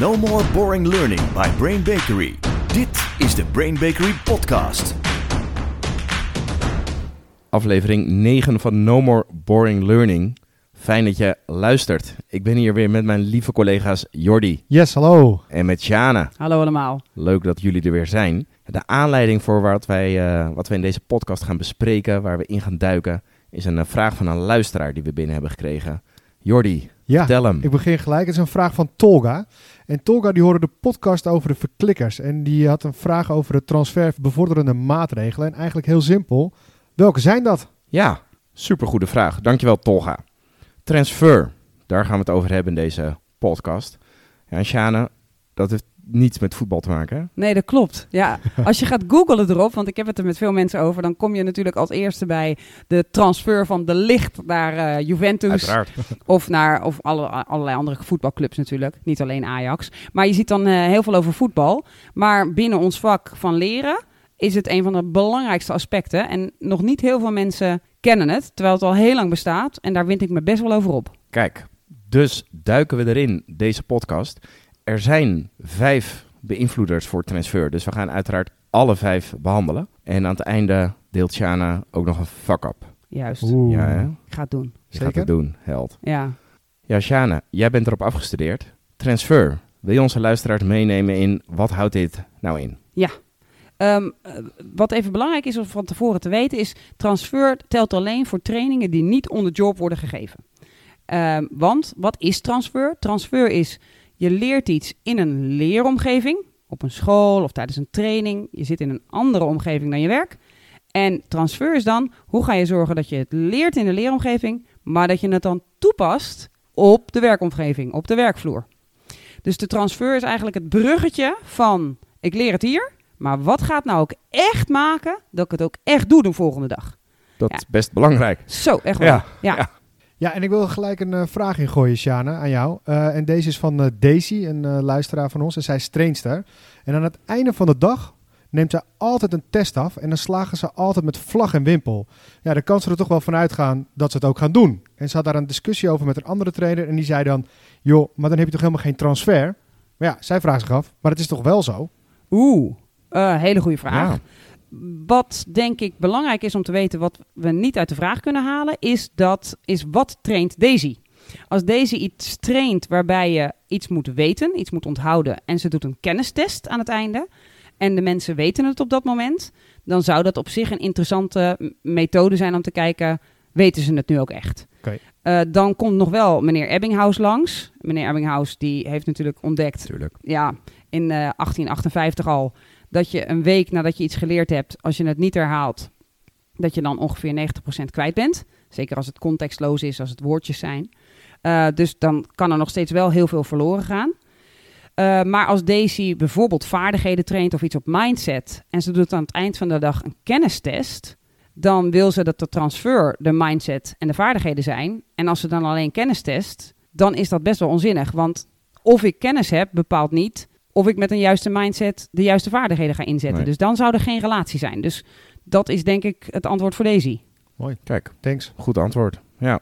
No more boring learning by Brain Bakery. Dit is de Brain Bakery podcast. Aflevering 9 van No More Boring Learning. Fijn dat je luistert. Ik ben hier weer met mijn lieve collega's Jordi Yes, hallo. en met Shana. Hallo allemaal. Leuk dat jullie er weer zijn. De aanleiding voor wat wij, eh, wat wij in deze podcast gaan bespreken, waar we in gaan duiken, is een eh, vraag van een luisteraar die we binnen hebben gekregen. Jordi, Ja, hem. ik begin gelijk. Het is een vraag van Tolga. En Tolga die hoorde de podcast over de verklikkers. En die had een vraag over de transferbevorderende maatregelen. En eigenlijk heel simpel. Welke zijn dat? Ja, supergoede vraag. Dankjewel Tolga. Transfer, daar gaan we het over hebben in deze podcast. Ja, en Shana, dat heeft niets met voetbal te maken. hè? Nee, dat klopt. Ja, als je gaat googlen erop, want ik heb het er met veel mensen over, dan kom je natuurlijk als eerste bij de transfer van de licht naar eh, Juventus Uiteraard. of naar of alle, allerlei andere voetbalclubs natuurlijk, niet alleen Ajax. Maar je ziet dan eh, heel veel over voetbal. Maar binnen ons vak van leren is het een van de belangrijkste aspecten en nog niet heel veel mensen kennen het, terwijl het al heel lang bestaat en daar wind ik me best wel over op. Kijk, dus duiken we erin, deze podcast. Er zijn vijf beïnvloeders voor transfer, dus we gaan uiteraard alle vijf behandelen. En aan het einde deelt Shana ook nog een fuck-up. Juist. Oeh. Ja, hè? Ik ga het doen. Je gaat Zeker? het doen, held. Ja. Ja, Shana, jij bent erop afgestudeerd. Transfer. Wil je onze luisteraars meenemen in wat houdt dit nou in? Ehm, eh, wat even belangrijk is om van tevoren te weten is, transfer telt alleen voor trainingen die niet on the job worden gegeven. Ehm, want wat is transfer? Transfer is, je leert iets in een leeromgeving, op een school of tijdens een training. Je zit in een andere omgeving dan je werk. En transfer is dan, hoe ga je zorgen dat je het leert in de leeromgeving, maar dat je het dan toepast op de werkomgeving, op de werkvloer. Dus de transfer is eigenlijk het bruggetje van, ik leer het hier, maar wat gaat nou ook echt maken dat ik het ook echt doe de volgende dag? Dat Ja. is best belangrijk. Zo, echt wel. Ja, Ja. ja. Ja, en ik wil gelijk een eh, vraag ingooien, Sjana, aan jou. Eh, en deze is van eh, Daisy, een luisteraar van ons. En zij is trainster. En aan het einde van de dag neemt zij altijd een test af. En dan slagen ze altijd met vlag en wimpel. Ja, dan kan ze er toch wel van uitgaan dat ze het ook gaan doen. En ze had daar een discussie over met een andere trainer. En die zei dan, joh, maar dan heb je toch helemaal geen transfer? Maar ja, zij vraagt zich af, maar het is toch wel zo? Oeh, eh, hele goede vraag. Ja. Wat denk ik belangrijk is om te weten, wat we niet uit de vraag kunnen halen, is dat is wat traint Daisy? Als Daisy iets traint waarbij je iets moet weten, iets moet onthouden en ze doet een kennistest aan het einde en de mensen weten het op dat moment, dan zou dat op zich een interessante methode zijn om te kijken, weten ze het nu ook echt? Eh, dan komt nog wel meneer Ebbinghaus langs. Meneer Ebbinghaus die heeft natuurlijk ontdekt ja, in eh, 1858 al, dat je een week nadat je iets geleerd hebt, als je het niet herhaalt, dat je dan ongeveer 90% kwijt bent. Zeker als het contextloos is, als het woordjes zijn. Eh, dus dan kan er nog steeds wel heel veel verloren gaan. Eh, maar als Daisy bijvoorbeeld vaardigheden traint of iets op mindset en ze doet aan het eind van de dag een kennistest, dan wil ze dat de transfer de mindset en de vaardigheden zijn. En als ze dan alleen kennis test, dan is dat best wel onzinnig. Want of ik kennis heb, bepaalt niet of ik met een juiste mindset de juiste vaardigheden ga inzetten. Nee. Dus dan zou er geen relatie zijn. Dus dat is denk ik het antwoord voor Daisy. Mooi, Kijk, thanks. goed antwoord. Ja.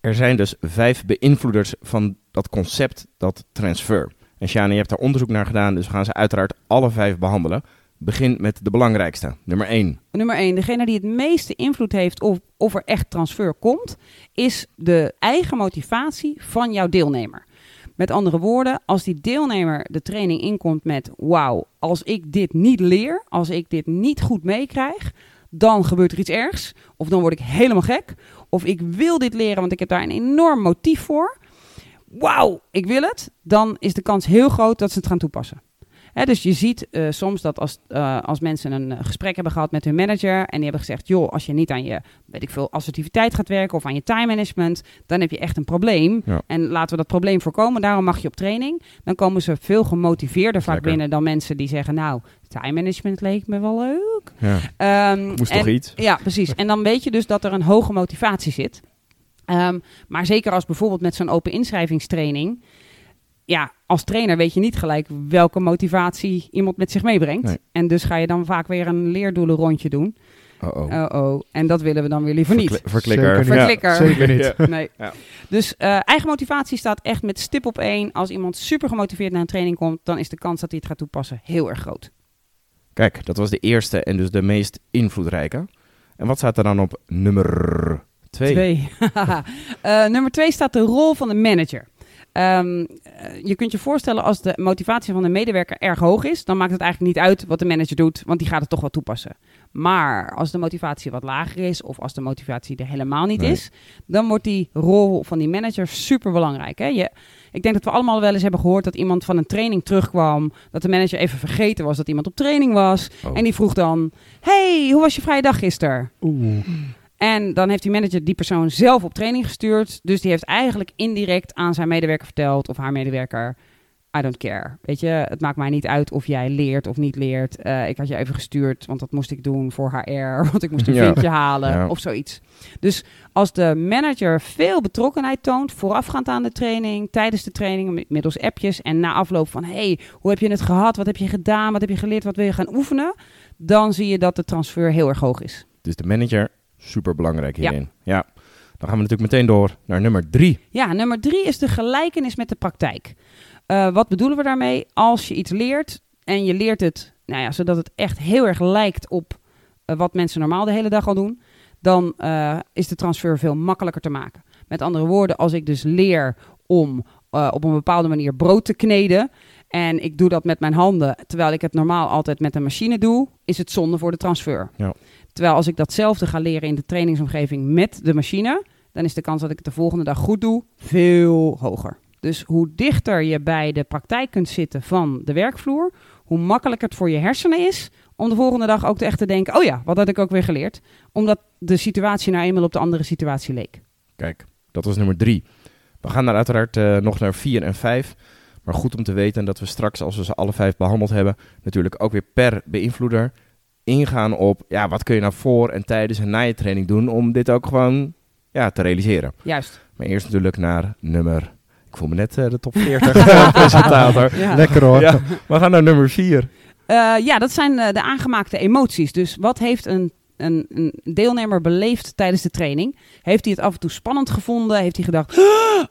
Er zijn dus vijf beïnvloeders van dat concept, dat transfer. En Shani, je hebt daar onderzoek naar gedaan, dus we gaan ze uiteraard alle vijf behandelen. Begin met de belangrijkste, nummer één. Nummer 1, degene die het meeste invloed heeft op of er echt transfer komt, is de eigen motivatie van jouw deelnemer. Met andere woorden, als die deelnemer de training inkomt met: Wauw, als ik dit niet leer, als ik dit niet goed meekrijg, dan gebeurt er iets ergs. Of dan word ik helemaal gek. Of ik wil dit leren, want ik heb daar een enorm motief voor. Wauw, ik wil het. Dan is de kans heel groot dat ze het gaan toepassen. Dus je ziet eh, soms dat als, eh, als mensen een eh, gesprek hebben gehad met hun manager en die hebben gezegd, joh, als je niet aan je, weet ik veel, assertiviteit gaat werken of aan je time management, dan heb je echt een probleem. Ja. En laten we dat probleem voorkomen, daarom mag je op training. Dan komen ze veel gemotiveerder vaak Lekker. binnen dan mensen die zeggen, nou, time management leek me wel leuk. Ja. Ehm, Moest en- toch iets? ja, precies. En dan weet je dus dat er een hoge motivatie zit. Ehm, maar zeker als bijvoorbeeld met zo'n open inschrijvingstraining. Ja, als trainer weet je niet gelijk welke motivatie iemand met zich meebrengt. Nee. En dus ga je dan vaak weer een leerdoelenrondje doen. Oh, oh. Oh, oh. En dat willen we dan weer liever niet. Verkli- verklikker. Zeker niet. Verklikker. Zeker niet. Ja. Nee. Ja. Dus eh, eigen motivatie staat echt met stip op één. Als iemand super gemotiveerd naar een training komt, dan is de kans dat hij het gaat toepassen heel erg groot. Kijk, dat was de eerste en dus de meest invloedrijke. En wat staat er dan op nummer twee? Twee. Eh, nummer twee staat de rol van de manager. Ehm, eh, je kunt je voorstellen als de motivatie van de medewerker erg hoog is, dan maakt het eigenlijk niet uit wat de manager doet, want die gaat het toch wel toepassen. Maar als de motivatie wat lager is, of als de motivatie er helemaal niet Nee. is, dan wordt die rol van die manager super belangrijk. Hè? Je, ik denk dat we allemaal wel eens hebben gehoord dat iemand van een training terugkwam, dat de manager even vergeten was dat iemand op training was. Oh. En die vroeg dan: Hey, hoe was je vrije dag gisteren? Oeh. En dan heeft die manager die persoon zelf op training gestuurd. Dus die heeft eigenlijk indirect aan zijn medewerker verteld of haar medewerker. I don't care. Weet je, het maakt mij niet uit of jij leert of niet leert. Eh, ik had je even gestuurd, want dat moest ik doen voor HR. Want ik moest een Ja. halen Ja. of zoiets. Dus als de manager veel betrokkenheid toont, voorafgaand aan de training, tijdens de training, middels appjes en na afloop van: hey, hoe heb je het gehad? Wat heb je gedaan? Wat heb je geleerd? Wat wil je gaan oefenen? Dan zie je dat de transfer heel erg hoog is. Dus de manager, super belangrijk hierin. Ja. Dan gaan we natuurlijk meteen door naar nummer drie. Ja, nummer drie is de gelijkenis met de praktijk. Eh, wat bedoelen we daarmee? Als je iets leert en je leert het, nou ja, zodat het echt heel erg lijkt op eh, wat mensen normaal de hele dag al doen, dan eh, is de transfer veel makkelijker te maken. Met andere woorden, als ik dus leer om op een bepaalde manier brood te kneden en ik doe dat met mijn handen, terwijl ik het normaal altijd met een machine doe, is het zonde voor de transfer. Ja. Terwijl als ik datzelfde ga leren in de trainingsomgeving met de machine, dan is de kans dat ik het de volgende dag goed doe veel hoger. Dus hoe dichter je bij de praktijk kunt zitten van de werkvloer, hoe makkelijker het voor je hersenen is om de volgende dag ook te echt te denken: oh ja, wat had ik ook weer geleerd? Omdat de situatie nou eenmaal op de andere situatie leek. Kijk, dat was nummer drie. We gaan daar uiteraard eh, nog naar vier en vijf. Maar goed om te weten dat we straks, als we ze alle vijf behandeld hebben, natuurlijk ook weer per beïnvloeder ingaan op, ja, wat kun je nou voor en tijdens en na je training doen om dit ook gewoon ja, te realiseren. Juist. Maar eerst natuurlijk naar nummer, ik voel me net eh, de top 40 presentator. Ja. Lekker hoor. Ja, we gaan naar nummer vier. Eh, ja, dat zijn eh, de aangemaakte emoties. Dus wat heeft een, een, een deelnemer beleefd tijdens de training? Heeft hij het af en toe spannend gevonden? Heeft hij gedacht,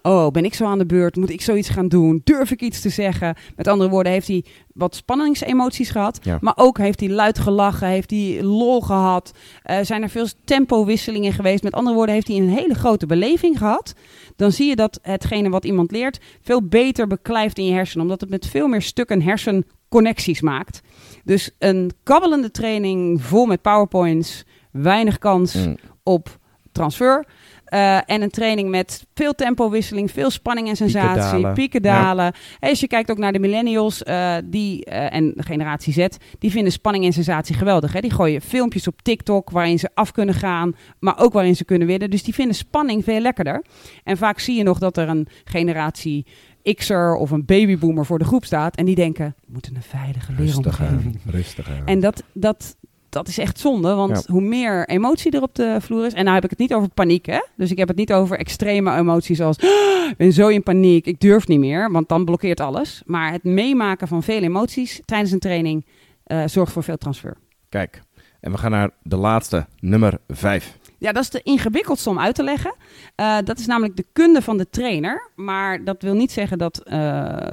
oh, ben ik zo aan de beurt? Moet ik zoiets gaan doen? Durf ik iets te zeggen? Met andere woorden, heeft hij wat spanningsemoties gehad? Ja. Maar ook heeft hij luid gelachen? Heeft hij lol gehad? Eh, zijn er veel tempowisselingen geweest? Met andere woorden, heeft hij een hele grote beleving gehad? Dan zie je dat hetgene wat iemand leert veel beter beklijft in je hersenen. Omdat het met veel meer stukken hersenconnecties maakt. Dus een kabbelende training vol met powerpoints, weinig kans Mm. op transfer. Eh, en een training met veel tempowisseling, veel spanning en sensatie, pieken, dalen. Als je kijkt ook naar de millennials eh, die, eh, en de generatie Z, die vinden spanning en sensatie geweldig. Hè? Die gooien filmpjes op TikTok waarin ze af kunnen gaan, maar ook waarin ze kunnen winnen. Dus die vinden spanning veel lekkerder. En vaak zie je nog dat er een generatie X'er of een babyboomer voor de groep staat. En die denken, we moeten een veilige leeromgeving. rustig aan. En dat, dat, dat is echt zonde, want Ja. hoe meer emotie er op de vloer is... En nou heb ik het niet over paniek, hè. Dus ik heb het niet over extreme emoties als... "Ah, ik ben zo in paniek, ik durf niet meer, want dan blokkeert alles. Maar het meemaken van veel emoties tijdens een training... eh, zorgt voor veel transfer. Kijk, en we gaan naar de laatste, nummer vijf. Ja, dat is de ingewikkeldste om uit te leggen. Eh, dat is namelijk de kunde van de trainer. Maar dat wil niet zeggen dat, eh,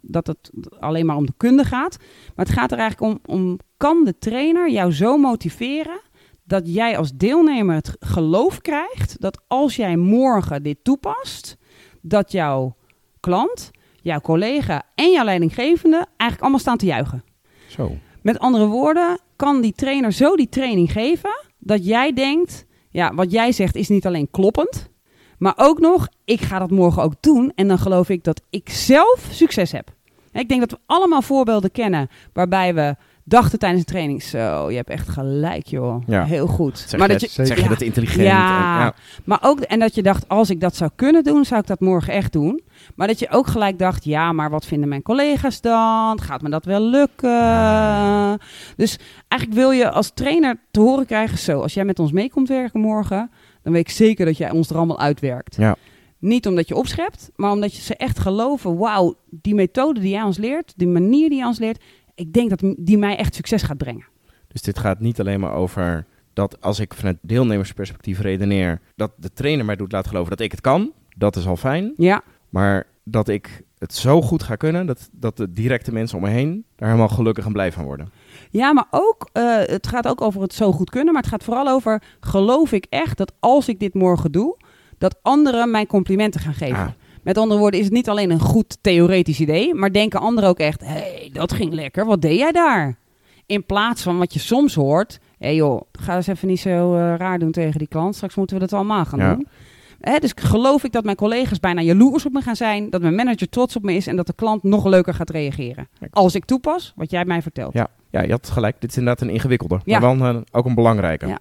dat het alleen maar om de kunde gaat. Maar het gaat er eigenlijk om, om kan de trainer jou zo motiveren dat jij als deelnemer het geloof krijgt dat als jij morgen dit toepast, dat jouw klant, jouw collega en jouw leidinggevende eigenlijk allemaal staan te juichen. Zo. Met andere woorden, kan die trainer zo die training geven dat jij denkt, ja, wat jij zegt is niet alleen kloppend, maar ook nog, ik ga dat morgen ook doen en dan geloof ik dat ik zelf succes heb. Ik denk dat we allemaal voorbeelden kennen waarbij we dachten tijdens een training, zo, je hebt echt gelijk joh, Ja. heel goed. Zeg, maar je, dat je, zeg je dat intelligent? Ja. En, ja. maar ook, en dat je dacht, als ik dat zou kunnen doen, zou ik dat morgen echt doen. Maar dat je ook gelijk dacht, ja, maar wat vinden mijn collega's dan? Gaat me dat wel lukken? Dus eigenlijk wil je als trainer te horen krijgen, zo, als jij met ons mee komt werken morgen, dan weet ik zeker dat jij ons er allemaal uitwerkt. Ja. Niet omdat je opschept, maar omdat je ze echt geloven, wauw, die methode die jij ons leert, die manier die jij ons leert, ik denk dat die mij echt succes gaat brengen. Dus dit gaat niet alleen maar over dat als ik vanuit deelnemersperspectief redeneer, dat de trainer mij doet laten geloven dat ik het kan, dat is al fijn. Ja, Maar dat ik het zo goed ga kunnen, dat, dat de directe mensen om me heen daar helemaal gelukkig en blij van worden. Ja, maar ook, eh, het gaat ook over het zo goed kunnen. Maar het gaat vooral over, geloof ik echt dat als ik dit morgen doe, dat anderen mij complimenten gaan geven. Ah. Met andere woorden is het niet alleen een goed theoretisch idee, maar denken anderen ook echt, hé, hey, dat ging lekker, wat deed jij daar? In plaats van wat je soms hoort, hé hey joh, ga eens even niet zo eh, raar doen tegen die klant, straks moeten we dat allemaal gaan Ja. doen. Hè, dus geloof ik dat mijn collega's bijna jaloers op me gaan zijn, dat mijn manager trots op me is en dat de klant nog leuker gaat reageren. Als ik toepas wat jij mij vertelt. Ja, ja, je had gelijk. Dit is inderdaad een ingewikkelde, Ja. maar wel een, ook een belangrijke. Ja.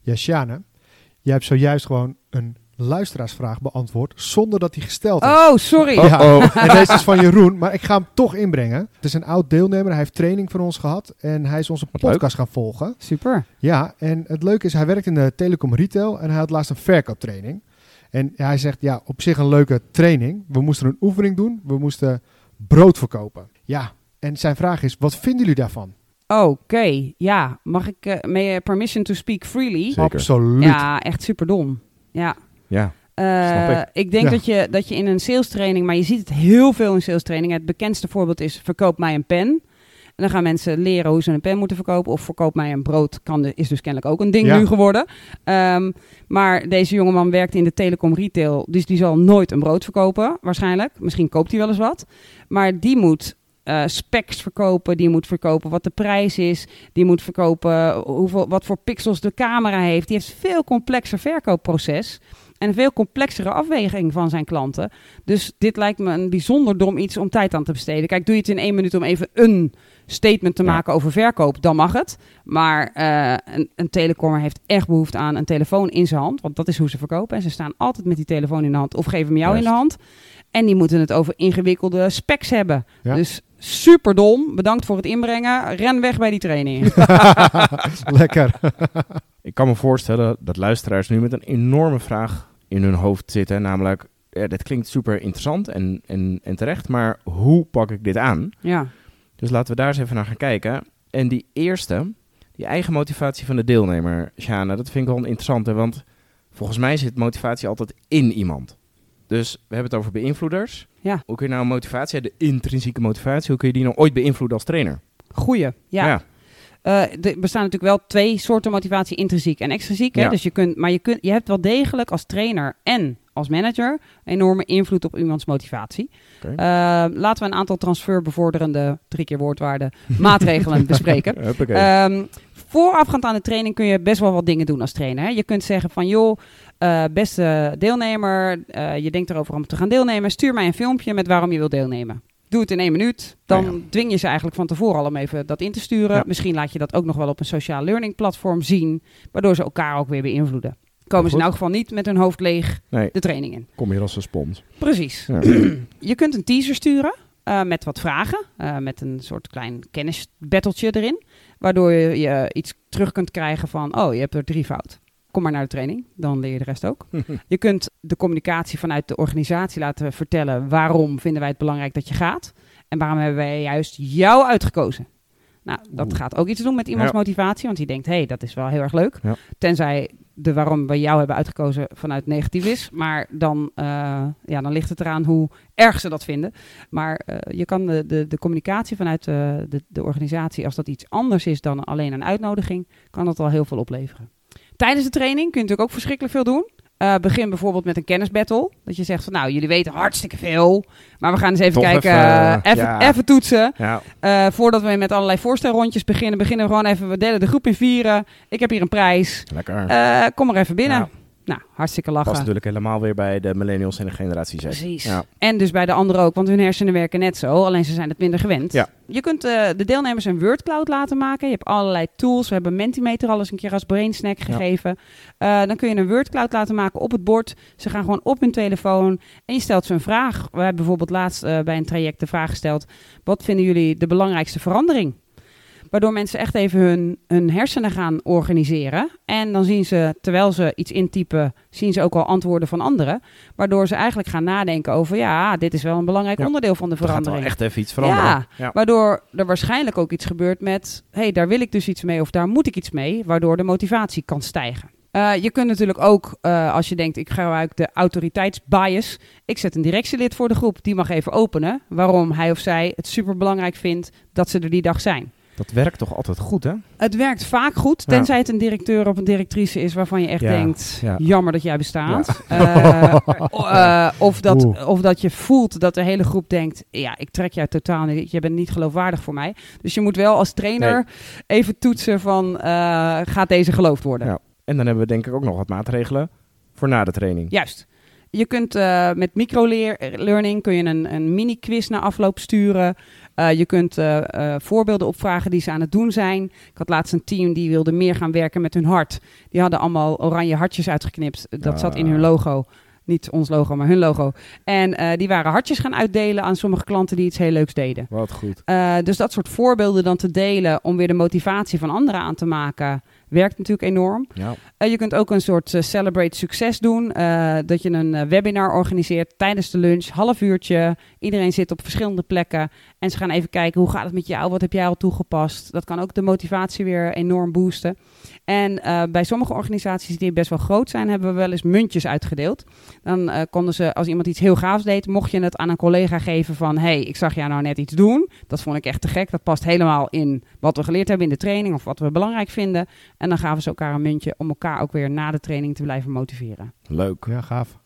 Ja, Sjane, jij hebt zojuist gewoon een luisteraarsvraag beantwoord zonder dat die gesteld is. Oh, sorry. Oh, Ja, oh. en deze is van Jeroen, maar ik ga hem toch inbrengen. Het is een oud deelnemer, hij heeft training van ons gehad en hij is onze Wat leuk. podcast gaan volgen. Super. Ja, en het leuke is, hij werkt in de telecom retail en hij had laatst een verkooptraining. En hij zegt, ja, op zich een leuke training. We moesten een oefening doen, we moesten brood verkopen. Ja, en zijn vraag is, wat vinden jullie daarvan? Oké, ja. Mag ik eh may I permission to speak freely? Zeker. Absoluut. Ja, echt super dom. Ja. Ja, Eh, ik. denk Ja. dat, je, dat je in een sales training, maar je ziet het heel veel in sales training. Het bekendste voorbeeld is verkoop mij een pen. En dan gaan mensen leren hoe ze een pen moeten verkopen. Of verkoop mij een brood, kan de, is dus kennelijk ook een ding Ja. nu geworden. Ehm, maar deze jongeman werkt in de telecom retail. Dus die zal nooit een brood verkopen, waarschijnlijk. Misschien koopt hij wel eens wat. Maar die moet eh, specs verkopen. Die moet verkopen wat de prijs is. Die moet verkopen hoeveel, wat voor pixels de camera heeft. Die heeft veel complexer verkoopproces. En veel complexere afweging van zijn klanten. Dus dit lijkt me een bijzonder dom iets om tijd aan te besteden. Kijk, doe je het in één minuut om even een statement te Ja. maken over verkoop, dan mag het. Maar eh, een, een telecommer heeft echt behoefte aan een telefoon in zijn hand. Want dat is hoe ze verkopen. En ze staan altijd met die telefoon in de hand of geven hem jou in de hand. En die moeten het over ingewikkelde specs hebben. Ja. Dus super dom. Bedankt voor het inbrengen. Ren weg bij die training. Lekker. ik kan me voorstellen dat luisteraars nu met een enorme vraag in hun hoofd zitten. Namelijk, ja, dit klinkt super interessant en, en, en terecht, maar hoe pak ik dit aan? ja. Dus laten we daar eens even naar gaan kijken. En die eerste, die eigen motivatie van de deelnemer, Shana, dat vind ik wel een interessante. Want volgens mij zit motivatie altijd in iemand. Dus we hebben het over beïnvloeders. Ja. Hoe kun je nou motivatie, de intrinsieke motivatie, hoe kun je die nou ooit beïnvloeden als trainer? Goeie. Ja. Eh, er bestaan natuurlijk wel twee soorten motivatie, intrinsiek en extrinsiek. Hè? Ja. Dus je kunt, maar je, kunt, je hebt wel degelijk als trainer en als manager enorme invloed op iemands motivatie. Eh, laten we een aantal transferbevorderende, drie keer woordwaarde, maatregelen bespreken. Ehm, voorafgaand aan de training kun je best wel wat dingen doen als trainer. Hè? Je kunt zeggen van, joh, eh, beste deelnemer, je denkt erover om te gaan deelnemen. Stuur mij een filmpje met waarom je wilt deelnemen. Doe het in één minuut. Dan ja. dwing je ze eigenlijk van tevoren al om even dat in te sturen. Ja. Misschien laat je dat ook nog wel op een sociaal learning platform zien. Waardoor ze elkaar ook weer beïnvloeden. Komen ze in elk geval niet met hun hoofd leeg nee, de training in. kom hier als een spons. Precies. Je kunt een teaser sturen eh, met wat vragen. eh, met een soort klein kennisbattletje erin. Waardoor je, je iets terug kunt krijgen van... Oh, je hebt er drie fout. Kom maar naar de training. Dan leer je de rest ook. Je kunt de communicatie vanuit de organisatie laten vertellen... waarom vinden wij het belangrijk dat je gaat. En waarom hebben wij juist jou uitgekozen. Nou, dat gaat ook iets doen met iemands Ja. motivatie. Want die denkt, hé, hey, dat is wel heel erg leuk. Ja. Tenzij de waarom we jou hebben uitgekozen vanuit negatief is. Maar dan, eh, ja, dan ligt het eraan hoe erg ze dat vinden. Maar eh, je kan de, de, de communicatie vanuit de, de, de organisatie, als dat iets anders is dan alleen een uitnodiging, kan dat al heel veel opleveren. Tijdens de training kun je natuurlijk ook verschrikkelijk veel doen. Eh, begin bijvoorbeeld met een kennisbattle. Dat je zegt van nou, jullie weten hartstikke veel. Maar we gaan eens even Toch kijken, even, eh, even, ja. even toetsen. Ja, Eh, voordat we met allerlei voorstelrondjes beginnen, beginnen we gewoon even, we delen de groep in vieren. Ik heb hier een prijs. lekker. Eh, kom maar even binnen. Ja. Nou, hartstikke lachen. Past natuurlijk helemaal weer bij de millennials en de generatie Z. Precies. Ja. En dus bij de anderen ook, want hun hersenen werken net zo, alleen ze zijn het minder gewend. Ja. Je kunt eh, de deelnemers een wordcloud laten maken. Je hebt allerlei tools. We hebben Mentimeter al eens een keer als brainsnack gegeven. Eh, dan kun je een wordcloud laten maken op het bord. Ze gaan gewoon op hun telefoon en je stelt ze een vraag. We hebben bijvoorbeeld laatst eh, bij een traject de vraag gesteld: wat vinden jullie de belangrijkste verandering? Waardoor mensen echt even hun, hun hersenen gaan organiseren. En dan zien ze, terwijl ze iets intypen, zien ze ook al antwoorden van anderen. Waardoor ze eigenlijk gaan nadenken over, ja, dit is wel een belangrijk Ja. onderdeel van de Er gaat wel verandering. echt even iets veranderen. Ja, Waardoor er waarschijnlijk ook iets gebeurt met, hé, hey, daar wil ik dus iets mee of daar moet ik iets mee. Waardoor de motivatie kan stijgen. Eh, je kunt natuurlijk ook, eh, als je denkt, ik gebruik de autoriteitsbias. Ik zet een directielid voor de groep, die mag even openen. Waarom hij of zij het superbelangrijk vindt dat ze er die dag zijn. Dat werkt toch altijd goed, hè? Het werkt vaak goed, Ja. tenzij het een directeur of een directrice is waarvan je echt Ja, denkt, ja. jammer dat jij bestaat. Eh, eh, of, dat, Oeh. of dat je voelt dat de hele groep denkt, ja, ik trek jou totaal niet, je bent niet geloofwaardig voor mij. Dus je moet wel als trainer even toetsen van, eh, gaat deze geloofd worden? Ja. En dan hebben we denk ik ook nog wat maatregelen voor na de training. Juist. Je kunt eh, met microlearning kun je een, een mini-quiz na afloop sturen. Eh, je kunt eh, voorbeelden opvragen die ze aan het doen zijn. Ik had laatst een team die wilde meer gaan werken met hun hart. Die hadden allemaal oranje hartjes uitgeknipt. Dat zat in hun Ah. logo. Niet ons logo, maar hun logo. En die waren hartjes gaan uitdelen aan sommige klanten die iets heel leuks deden. Wat goed. Dus dat soort voorbeelden dan te delen om weer de motivatie van anderen aan te maken, werkt natuurlijk enorm. Ja. Eh, je kunt ook een soort eh, celebrate succes doen. eh, dat je een webinar organiseert tijdens de lunch, half uurtje. Iedereen zit op verschillende plekken en ze gaan even kijken hoe gaat het met jou, wat heb jij al toegepast. Dat kan ook de motivatie weer enorm boosten. En bij sommige organisaties die best wel groot zijn, hebben we wel eens muntjes uitgedeeld. Dan konden ze, als iemand iets heel gaafs deed, mocht je het aan een collega geven van... hey, ik zag jou nou net iets doen. Dat vond ik echt te gek. Dat past helemaal in wat we geleerd hebben in de training of wat we belangrijk vinden. En dan gaven ze elkaar een muntje om elkaar ook weer na de training te blijven motiveren. Leuk. Ja, gaaf.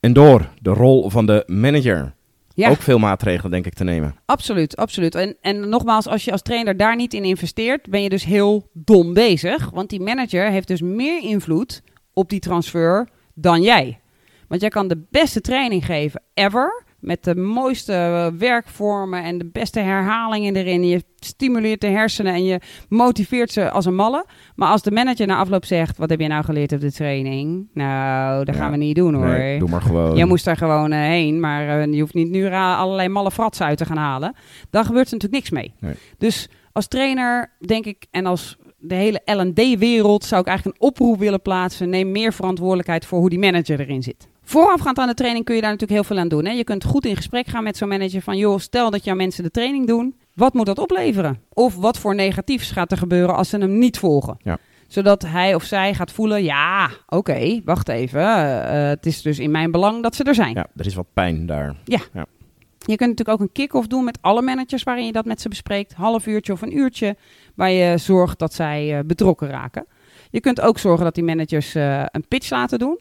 En door de rol van de manager. Ja, Ook veel maatregelen denk ik te nemen. absoluut, absoluut. En, en nogmaals, als je als trainer daar niet in investeert, ben je dus heel dom bezig. Want die manager heeft dus meer invloed op die transfer dan jij. Want jij kan de beste training geven ever. Met de mooiste werkvormen en de beste herhalingen erin. Je stimuleert de hersenen en je motiveert ze als een malle. Maar als de manager na afloop zegt: Wat heb je nou geleerd op de training? Nou, dat Ja. gaan we niet doen hoor. Nee, doe maar gewoon. Jij moest daar gewoon eh, heen, maar eh, je hoeft niet nu allerlei malle fratsen uit te gaan halen. Dan gebeurt er natuurlijk niks mee. Nee. Dus als trainer, denk ik, en als de hele L&D-wereld zou ik eigenlijk een oproep willen plaatsen. Neem meer verantwoordelijkheid voor hoe die manager erin zit. Voorafgaand aan de training kun je daar natuurlijk heel veel aan doen. Hè? Je kunt goed in gesprek gaan met zo'n manager van... joh, stel dat jouw mensen de training doen. Wat moet dat opleveren? Of wat voor negatiefs gaat er gebeuren als ze hem niet volgen? Ja. Zodat hij of zij gaat voelen... ja, oké, wacht even. eh, het is dus in mijn belang dat ze er zijn. Ja, er is wat pijn daar. Je kunt natuurlijk ook een kick-off doen met alle managers waarin je dat met ze bespreekt. Half uurtje of een uurtje waar je zorgt dat zij eh, betrokken raken. Je kunt ook zorgen dat die managers eh, een pitch laten doen.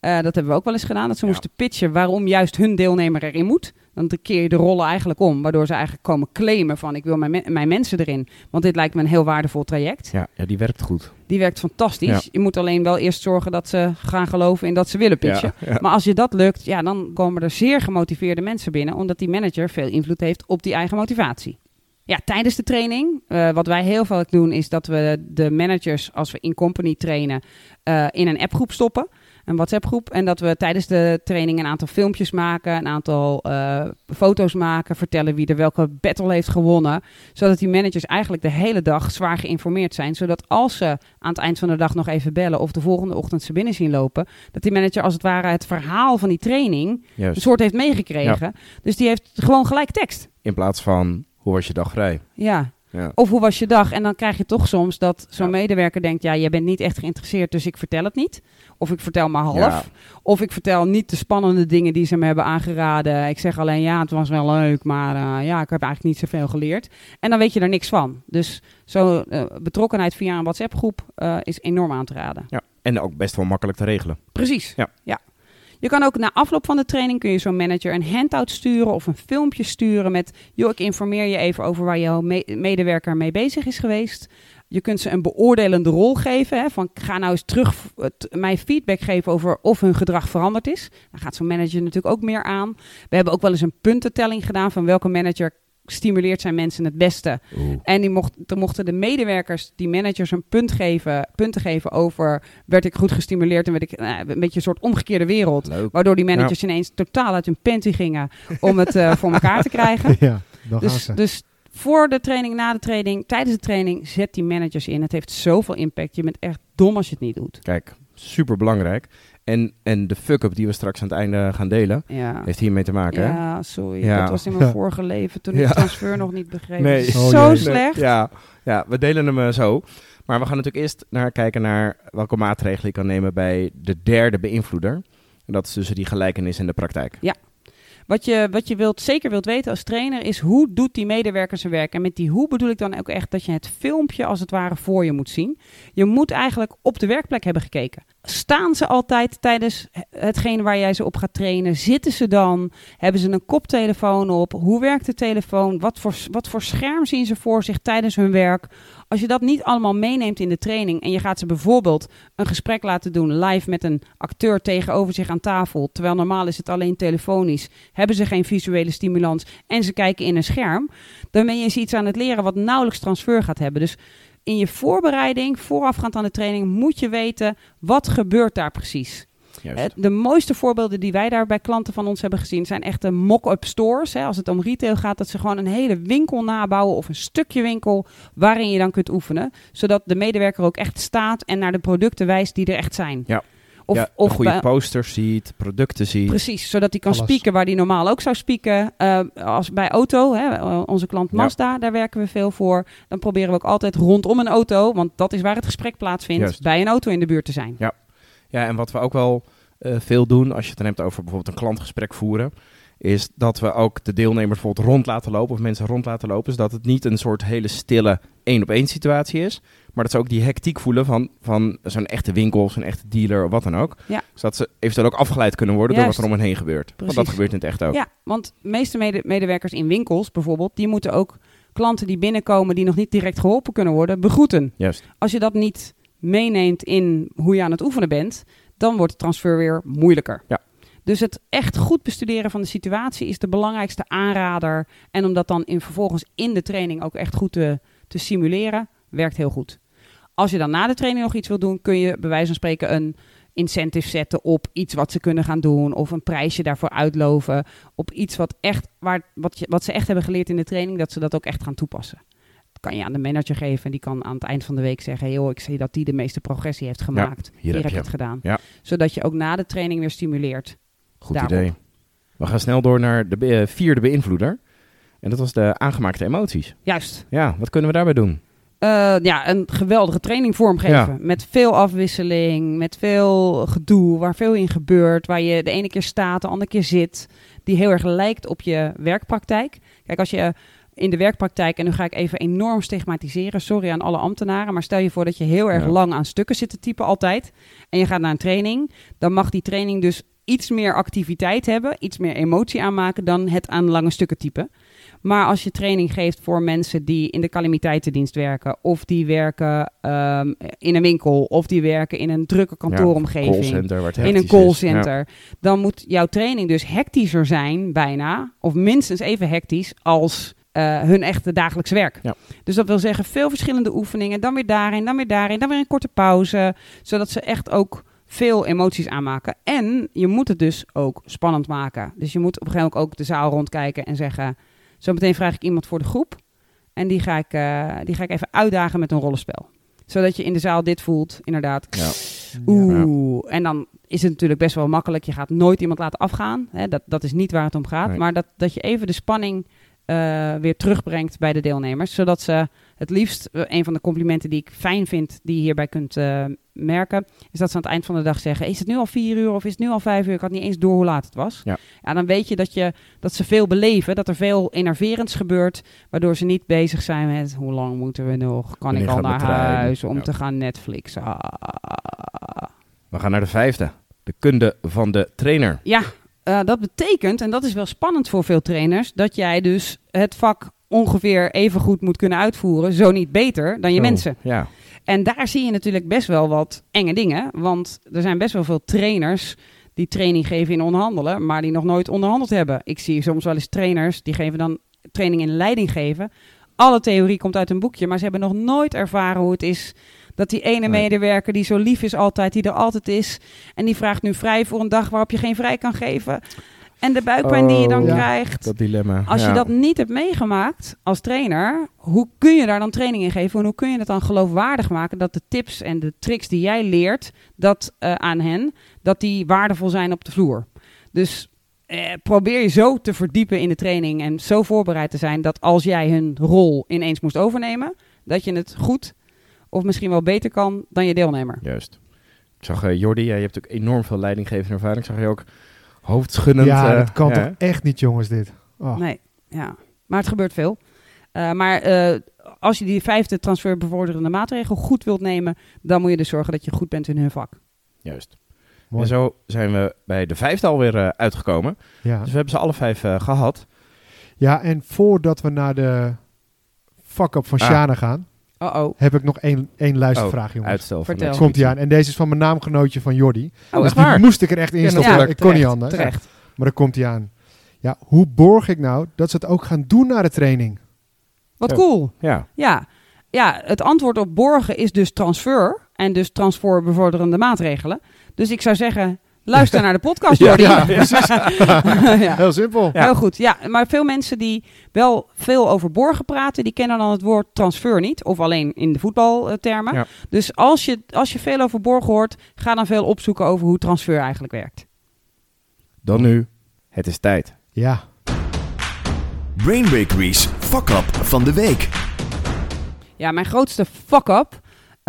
Eh, dat hebben we ook wel eens gedaan. Dat ze Ja. moesten pitchen waarom juist hun deelnemer erin moet. Dan keer je de rollen eigenlijk om. Waardoor ze eigenlijk komen claimen van ik wil mijn, me- mijn mensen erin. Want dit lijkt me een heel waardevol traject. Ja, ja die werkt goed. Die werkt fantastisch. Ja. Je moet alleen wel eerst zorgen dat ze gaan geloven in dat ze willen pitchen. Ja. Maar als je dat lukt, ja, dan komen er zeer gemotiveerde mensen binnen, omdat die manager veel invloed heeft op die eigen motivatie. Ja, tijdens de training, eh, wat wij heel vaak doen, is dat we de managers, als we in company trainen, eh, in een appgroep stoppen. Een WhatsApp-groep. En dat we tijdens de training een aantal filmpjes maken, een aantal eh, foto's maken, vertellen wie er welke battle heeft gewonnen. Zodat die managers eigenlijk de hele dag zwaar geïnformeerd zijn. Zodat als ze aan het eind van de dag nog even bellen of de volgende ochtend ze binnen zien lopen, dat die manager als het ware het verhaal van die training een soort heeft meegekregen. Dus die heeft gewoon gelijk tekst. In plaats van, hoe was je dag vrij? Ja. Ja. Of hoe was je dag? En dan krijg je toch soms dat zo'n Ja. medewerker denkt: ja, je bent niet echt geïnteresseerd, dus ik vertel het niet. Of ik vertel maar half. Ja. Of ik vertel niet de spannende dingen die ze me hebben aangeraden. Ik zeg alleen: ja, het was wel leuk, maar eh, ja, ik heb eigenlijk niet zoveel geleerd. En dan weet je er niks van. Dus zo eh, betrokkenheid via een WhatsApp-groep eh, is enorm aan te raden. ja. En ook best wel makkelijk te regelen. Precies. Ja. ja. Je kan ook na afloop van de training kun je zo'n manager een handout sturen of een filmpje sturen met, joh, ik informeer je even over waar jouw me- medewerker mee bezig is geweest. Je kunt ze een beoordelende rol geven, hè, van ga nou eens terug mij feedback geven over of hun gedrag veranderd is. Dan gaat zo'n manager natuurlijk ook meer aan. We hebben ook wel eens een puntentelling gedaan van welke manager stimuleert zijn mensen het beste. En die mocht, dan mochten de medewerkers, die managers, een punt geven, punten geven over... werd ik goed gestimuleerd en werd ik nou, een beetje een soort omgekeerde wereld. Leuk. Waardoor die managers ineens totaal uit hun panty gingen om het eh, voor elkaar te krijgen. ja, dan gaan Dus, ze. dus Voor de training, na de training, tijdens de training, zet die managers in. Het heeft zoveel impact. Je bent echt dom als je het niet doet. Kijk, super belangrijk. En, en de fuck-up die we straks aan het einde gaan delen, Ja. heeft hiermee te maken. hè? Ja, sorry. Ja. Dat was in mijn vorige leven toen ik Ja. transfer nog niet begreep. Nee. Oh, zo slecht. Ja, ja, we delen hem eh, zo. Maar we gaan natuurlijk eerst naar kijken naar welke maatregelen je kan nemen bij de derde beïnvloeder. En dat is dus die gelijkenis in de praktijk. Wat je, wat je wilt, zeker wilt weten als trainer is hoe doet die medewerker zijn werk. En met die hoe bedoel ik dan ook echt dat je het filmpje als het ware voor je moet zien. Je moet eigenlijk op de werkplek hebben gekeken. Staan ze altijd tijdens hetgeen waar jij ze op gaat trainen? Zitten ze dan? Hebben ze een koptelefoon op? Hoe werkt de telefoon? Wat voor, wat voor scherm zien ze voor zich tijdens hun werk? Als je dat niet allemaal meeneemt in de training en je gaat ze bijvoorbeeld een gesprek laten doen live met een acteur tegenover zich aan tafel, terwijl normaal is het alleen telefonisch, hebben ze geen visuele stimulans en ze kijken in een scherm, dan ben je eens iets aan het leren wat nauwelijks transfer gaat hebben. Dus in je voorbereiding, voorafgaand aan de training, moet je weten wat gebeurt daar precies. Juist. Hè, De mooiste voorbeelden die wij daar bij klanten van ons hebben gezien zijn echte mock-up stores. Hè, als het om retail gaat, dat ze gewoon een hele winkel nabouwen of een stukje winkel waarin je dan kunt oefenen. Zodat de medewerker ook echt staat en naar de producten wijst die er echt zijn. Ja. Of, ja, of goede posters ziet, producten ziet. Precies, zodat hij kan Alles. spieken waar hij normaal ook zou spieken. Eh, als bij auto, hè, eh, onze klant Ja. Mazda, daar werken we veel voor. Dan proberen we ook altijd rondom een auto, want dat is waar het gesprek plaatsvindt, Juist. bij een auto in de buurt te zijn. Ja, en wat we ook wel eh, veel doen, als je het dan hebt over bijvoorbeeld een klantgesprek voeren, is dat we ook de deelnemers bijvoorbeeld rond laten lopen of mensen rond laten lopen, zodat het niet een soort hele stille één op één situatie is, maar dat ze ook die hectiek voelen van, van zo'n echte winkel of zo'n echte dealer of wat dan ook. Ja. Zodat ze eventueel ook afgeleid kunnen worden door wat er om hen heen gebeurt. Want Precies. dat gebeurt in het echt ook. Ja, want de meeste mede- medewerkers in winkels bijvoorbeeld, die moeten ook klanten die binnenkomen die nog niet direct geholpen kunnen worden, begroeten. Juist. Als je dat niet meeneemt in hoe je aan het oefenen bent, dan wordt de transfer weer moeilijker. Ja. Dus het echt goed bestuderen van de situatie is de belangrijkste aanrader. En om dat dan in, vervolgens in de training ook echt goed te, te simuleren, werkt heel goed. Als je dan na de training nog iets wil doen, kun je bij wijze van spreken een incentive zetten op iets wat ze kunnen gaan doen. Of een prijsje daarvoor uitloven. Op iets wat, echt, waar, wat, je, wat ze echt hebben geleerd in de training, dat ze dat ook echt gaan toepassen. Kan je aan de manager geven en die kan aan het eind van de week zeggen: hey, joh, ik zie dat die de meeste progressie heeft gemaakt. hier hier heb je het gedaan. Ja. Zodat je ook na de training weer stimuleert. Goed Daarop. idee. We gaan snel door naar de be- eh, vierde beïnvloeder. En dat was de aangemaakte emoties. Juist. Ja, wat kunnen we daarbij doen? Eh, ja, een geweldige training vormgeven. Ja. Met veel afwisseling, met veel gedoe, waar veel in gebeurt. Waar je de ene keer staat, de andere keer zit. Die heel erg lijkt op je werkpraktijk. Kijk, als je in de werkpraktijk, en nu ga ik even enorm stigmatiseren, sorry aan alle ambtenaren, maar stel je voor dat je heel erg Ja. lang aan stukken zit te typen altijd. En je gaat naar een training, dan mag die training dus iets meer activiteit hebben, iets meer emotie aanmaken dan het aan lange stukken typen. Maar als je training geeft voor mensen die in de calamiteitendienst werken, of die werken ehm, in een winkel, of die werken in een drukke kantooromgeving, in een callcenter, dan moet jouw training dus hectischer zijn, bijna, of minstens even hectisch als eh, hun echte dagelijks werk. Ja. Dus dat wil zeggen veel verschillende oefeningen, dan weer daarin, dan weer daarin, dan weer een korte pauze, zodat ze echt ook veel emoties aanmaken. En je moet het dus ook spannend maken. Dus je moet op een gegeven moment ook de zaal rondkijken en zeggen... Zometeen vraag ik iemand voor de groep. En die ga ik, eh, die ga ik even uitdagen met een rollenspel. Zodat je in de zaal dit voelt, inderdaad. Ja. Oeh. En dan is het natuurlijk best wel makkelijk. Je gaat nooit iemand laten afgaan. Hè? Dat, dat is niet waar het om gaat. Nee. Maar dat, dat je even de spanning eh, weer terugbrengt bij de deelnemers. Zodat ze het liefst, eh, een van de complimenten die ik fijn vind, die je hierbij kunt eh, merken, is dat ze aan het eind van de dag zeggen: Is het nu al vier uur of is het nu al vijf uur? Ik had niet eens door hoe laat het was. Ja. dan weet je dat, je dat ze veel beleven, dat er veel enerverends gebeurt, waardoor ze niet bezig zijn met hoe lang moeten we nog? Kan Wanneer ik al naar huis om Ja. te gaan Netflixen? Ah. We gaan naar de vijfde. De kunde van de trainer. Ja, eh, dat betekent, en dat is wel spannend voor veel trainers, dat jij dus het vak ongeveer even goed moet kunnen uitvoeren, zo niet beter dan je Zo, mensen. Ja. En daar zie je natuurlijk best wel wat enge dingen, want er zijn best wel veel trainers die training geven in onderhandelen, maar die nog nooit onderhandeld hebben. Ik zie soms wel eens trainers die geven dan training in leiding geven. Alle theorie komt uit een boekje, maar ze hebben nog nooit ervaren hoe het is dat die ene Nee. medewerker die zo lief is altijd, die er altijd is, en die vraagt nu vrij voor een dag waarop je geen vrij kan geven. En de buikpijn die je dan Oh, ja. krijgt. Dat dilemma. Als ja. je dat niet hebt meegemaakt als trainer, hoe kun je daar dan training in geven? En hoe kun je het dan geloofwaardig maken dat de tips en de tricks die jij leert dat, eh, aan hen, dat die waardevol zijn op de vloer? Dus eh, probeer je zo te verdiepen in de training en zo voorbereid te zijn dat als jij hun rol ineens moest overnemen, dat je het goed of misschien wel beter kan dan je deelnemer. Juist. Ik zag eh, Jordi, ja, je hebt ook enorm veel leidinggevende ervaring. Ik zag je ook hoofdschuddend. ja, eh, dat kan ja, toch echt niet, jongens, dit. Oh. Nee, ja. Maar het gebeurt veel. Eh, maar eh, als je die vijfde transferbevorderende maatregel goed wilt nemen, dan moet je dus zorgen dat je goed bent in hun vak. Juist. Mooi. En zo zijn we bij de vijfde alweer eh, uitgekomen. Ja. Dus we hebben ze alle vijf eh, gehad. ja, en voordat we naar de fuck-up van Ah. Sjane gaan, Oh-oh. heb ik nog één, één luistervraag, jongens. Uitstel van Vertel. Komt hij aan. En deze is van mijn naamgenootje van Jordi. Oh, dus echt die waar? moest ik er echt in Ja, stoppen. natuurlijk. ik kon niet anders. Terecht. Maar dan komt hij aan. Ja, hoe borg ik nou dat ze het ook gaan doen na de training? Wat cool. Ja, Ja. ja, het antwoord op borgen is dus transfer en dus transferbevorderende maatregelen. Dus ik zou zeggen, luister naar de podcast, Ja, Jordi. ja, Ja. Heel simpel. Ja. Heel goed, ja. Maar veel mensen die wel veel over borgen praten, die kennen dan het woord transfer niet. Of alleen in de voetbaltermen. Ja. Dus als je, als je veel over borgen hoort, ga dan veel opzoeken over hoe transfer eigenlijk werkt. dan nu. Het is tijd. Ja. Brain Bakery's Fuck Up van de week. Ja, mijn grootste fuck-up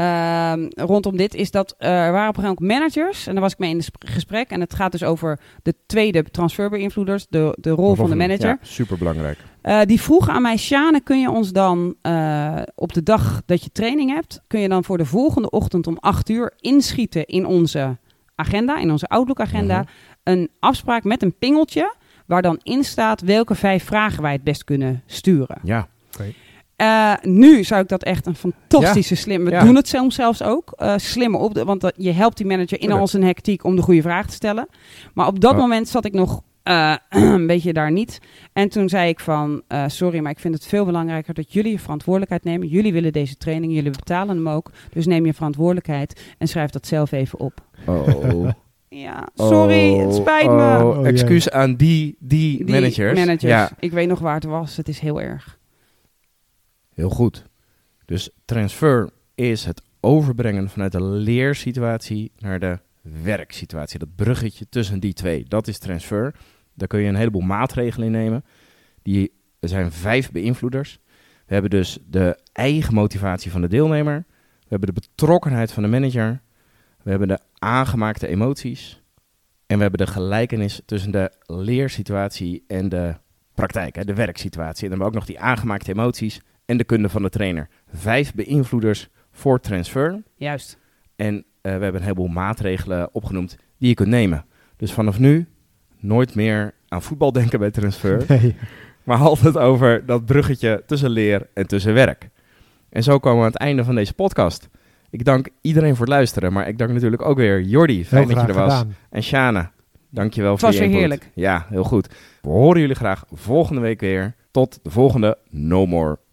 ehm, rondom dit is dat eh, er waren op een gegeven moment managers. En daar was ik mee in het gesprek. En het gaat dus over de tweede transferbeïnvloeders, de, de rol van de manager. Ja, superbelangrijk. Eh, die vroeg aan mij, Sjane, kun je ons dan eh, op de dag dat je training hebt, kun je dan voor de volgende ochtend om 8 uur inschieten in onze agenda, in onze Outlook-agenda, Mhm. een afspraak met een pingeltje, waar dan in staat welke vijf vragen wij het best kunnen sturen. Ja, Eh, nu zou ik dat echt een fantastische slim. We Ja. doen het soms zelfs ook. eh slimme op, de- want dat- je helpt die manager in al zijn hectiek om de goede vraag te stellen. Maar op dat Oh. moment zat ik nog eh, een beetje daar niet. En toen zei ik van, eh, sorry, maar ik vind het veel belangrijker dat jullie je verantwoordelijkheid nemen. Jullie willen deze training, jullie betalen hem ook. Dus neem je verantwoordelijkheid en schrijf dat zelf even op. Oh. Ja, sorry, het spijt me. Oh, Oh, excuus aan die, die, Die managers. managers. Ja, Ik weet nog waar het was. Het is heel erg. Heel goed. Dus transfer is het overbrengen vanuit de leersituatie naar de werksituatie. Dat bruggetje tussen die twee, dat is transfer. Daar kun je een heleboel maatregelen in nemen. Die, zijn vijf beïnvloeders. We hebben dus de eigen motivatie van de deelnemer. We hebben de betrokkenheid van de manager. We hebben de aangemaakte emoties. En we hebben de gelijkenis tussen de leersituatie en de praktijk, hè, de werksituatie. En dan hebben we ook nog die aangemaakte emoties en de kunde van de trainer. Vijf beïnvloeders voor transfer. Juist. En eh, we hebben een heleboel maatregelen opgenoemd die je kunt nemen. Dus vanaf nu nooit meer aan voetbal denken bij transfer. Nee. Maar altijd over dat bruggetje tussen leer en tussen werk. En zo komen we aan het einde van deze podcast. Ik dank iedereen voor het luisteren. Maar ik dank natuurlijk ook weer Jordi. Fijn Heel dat je er was. gedaan. En Shana, dankjewel Het voor was je weer input. heerlijk. Ja, heel goed. We horen jullie graag volgende week weer. Tot de volgende No More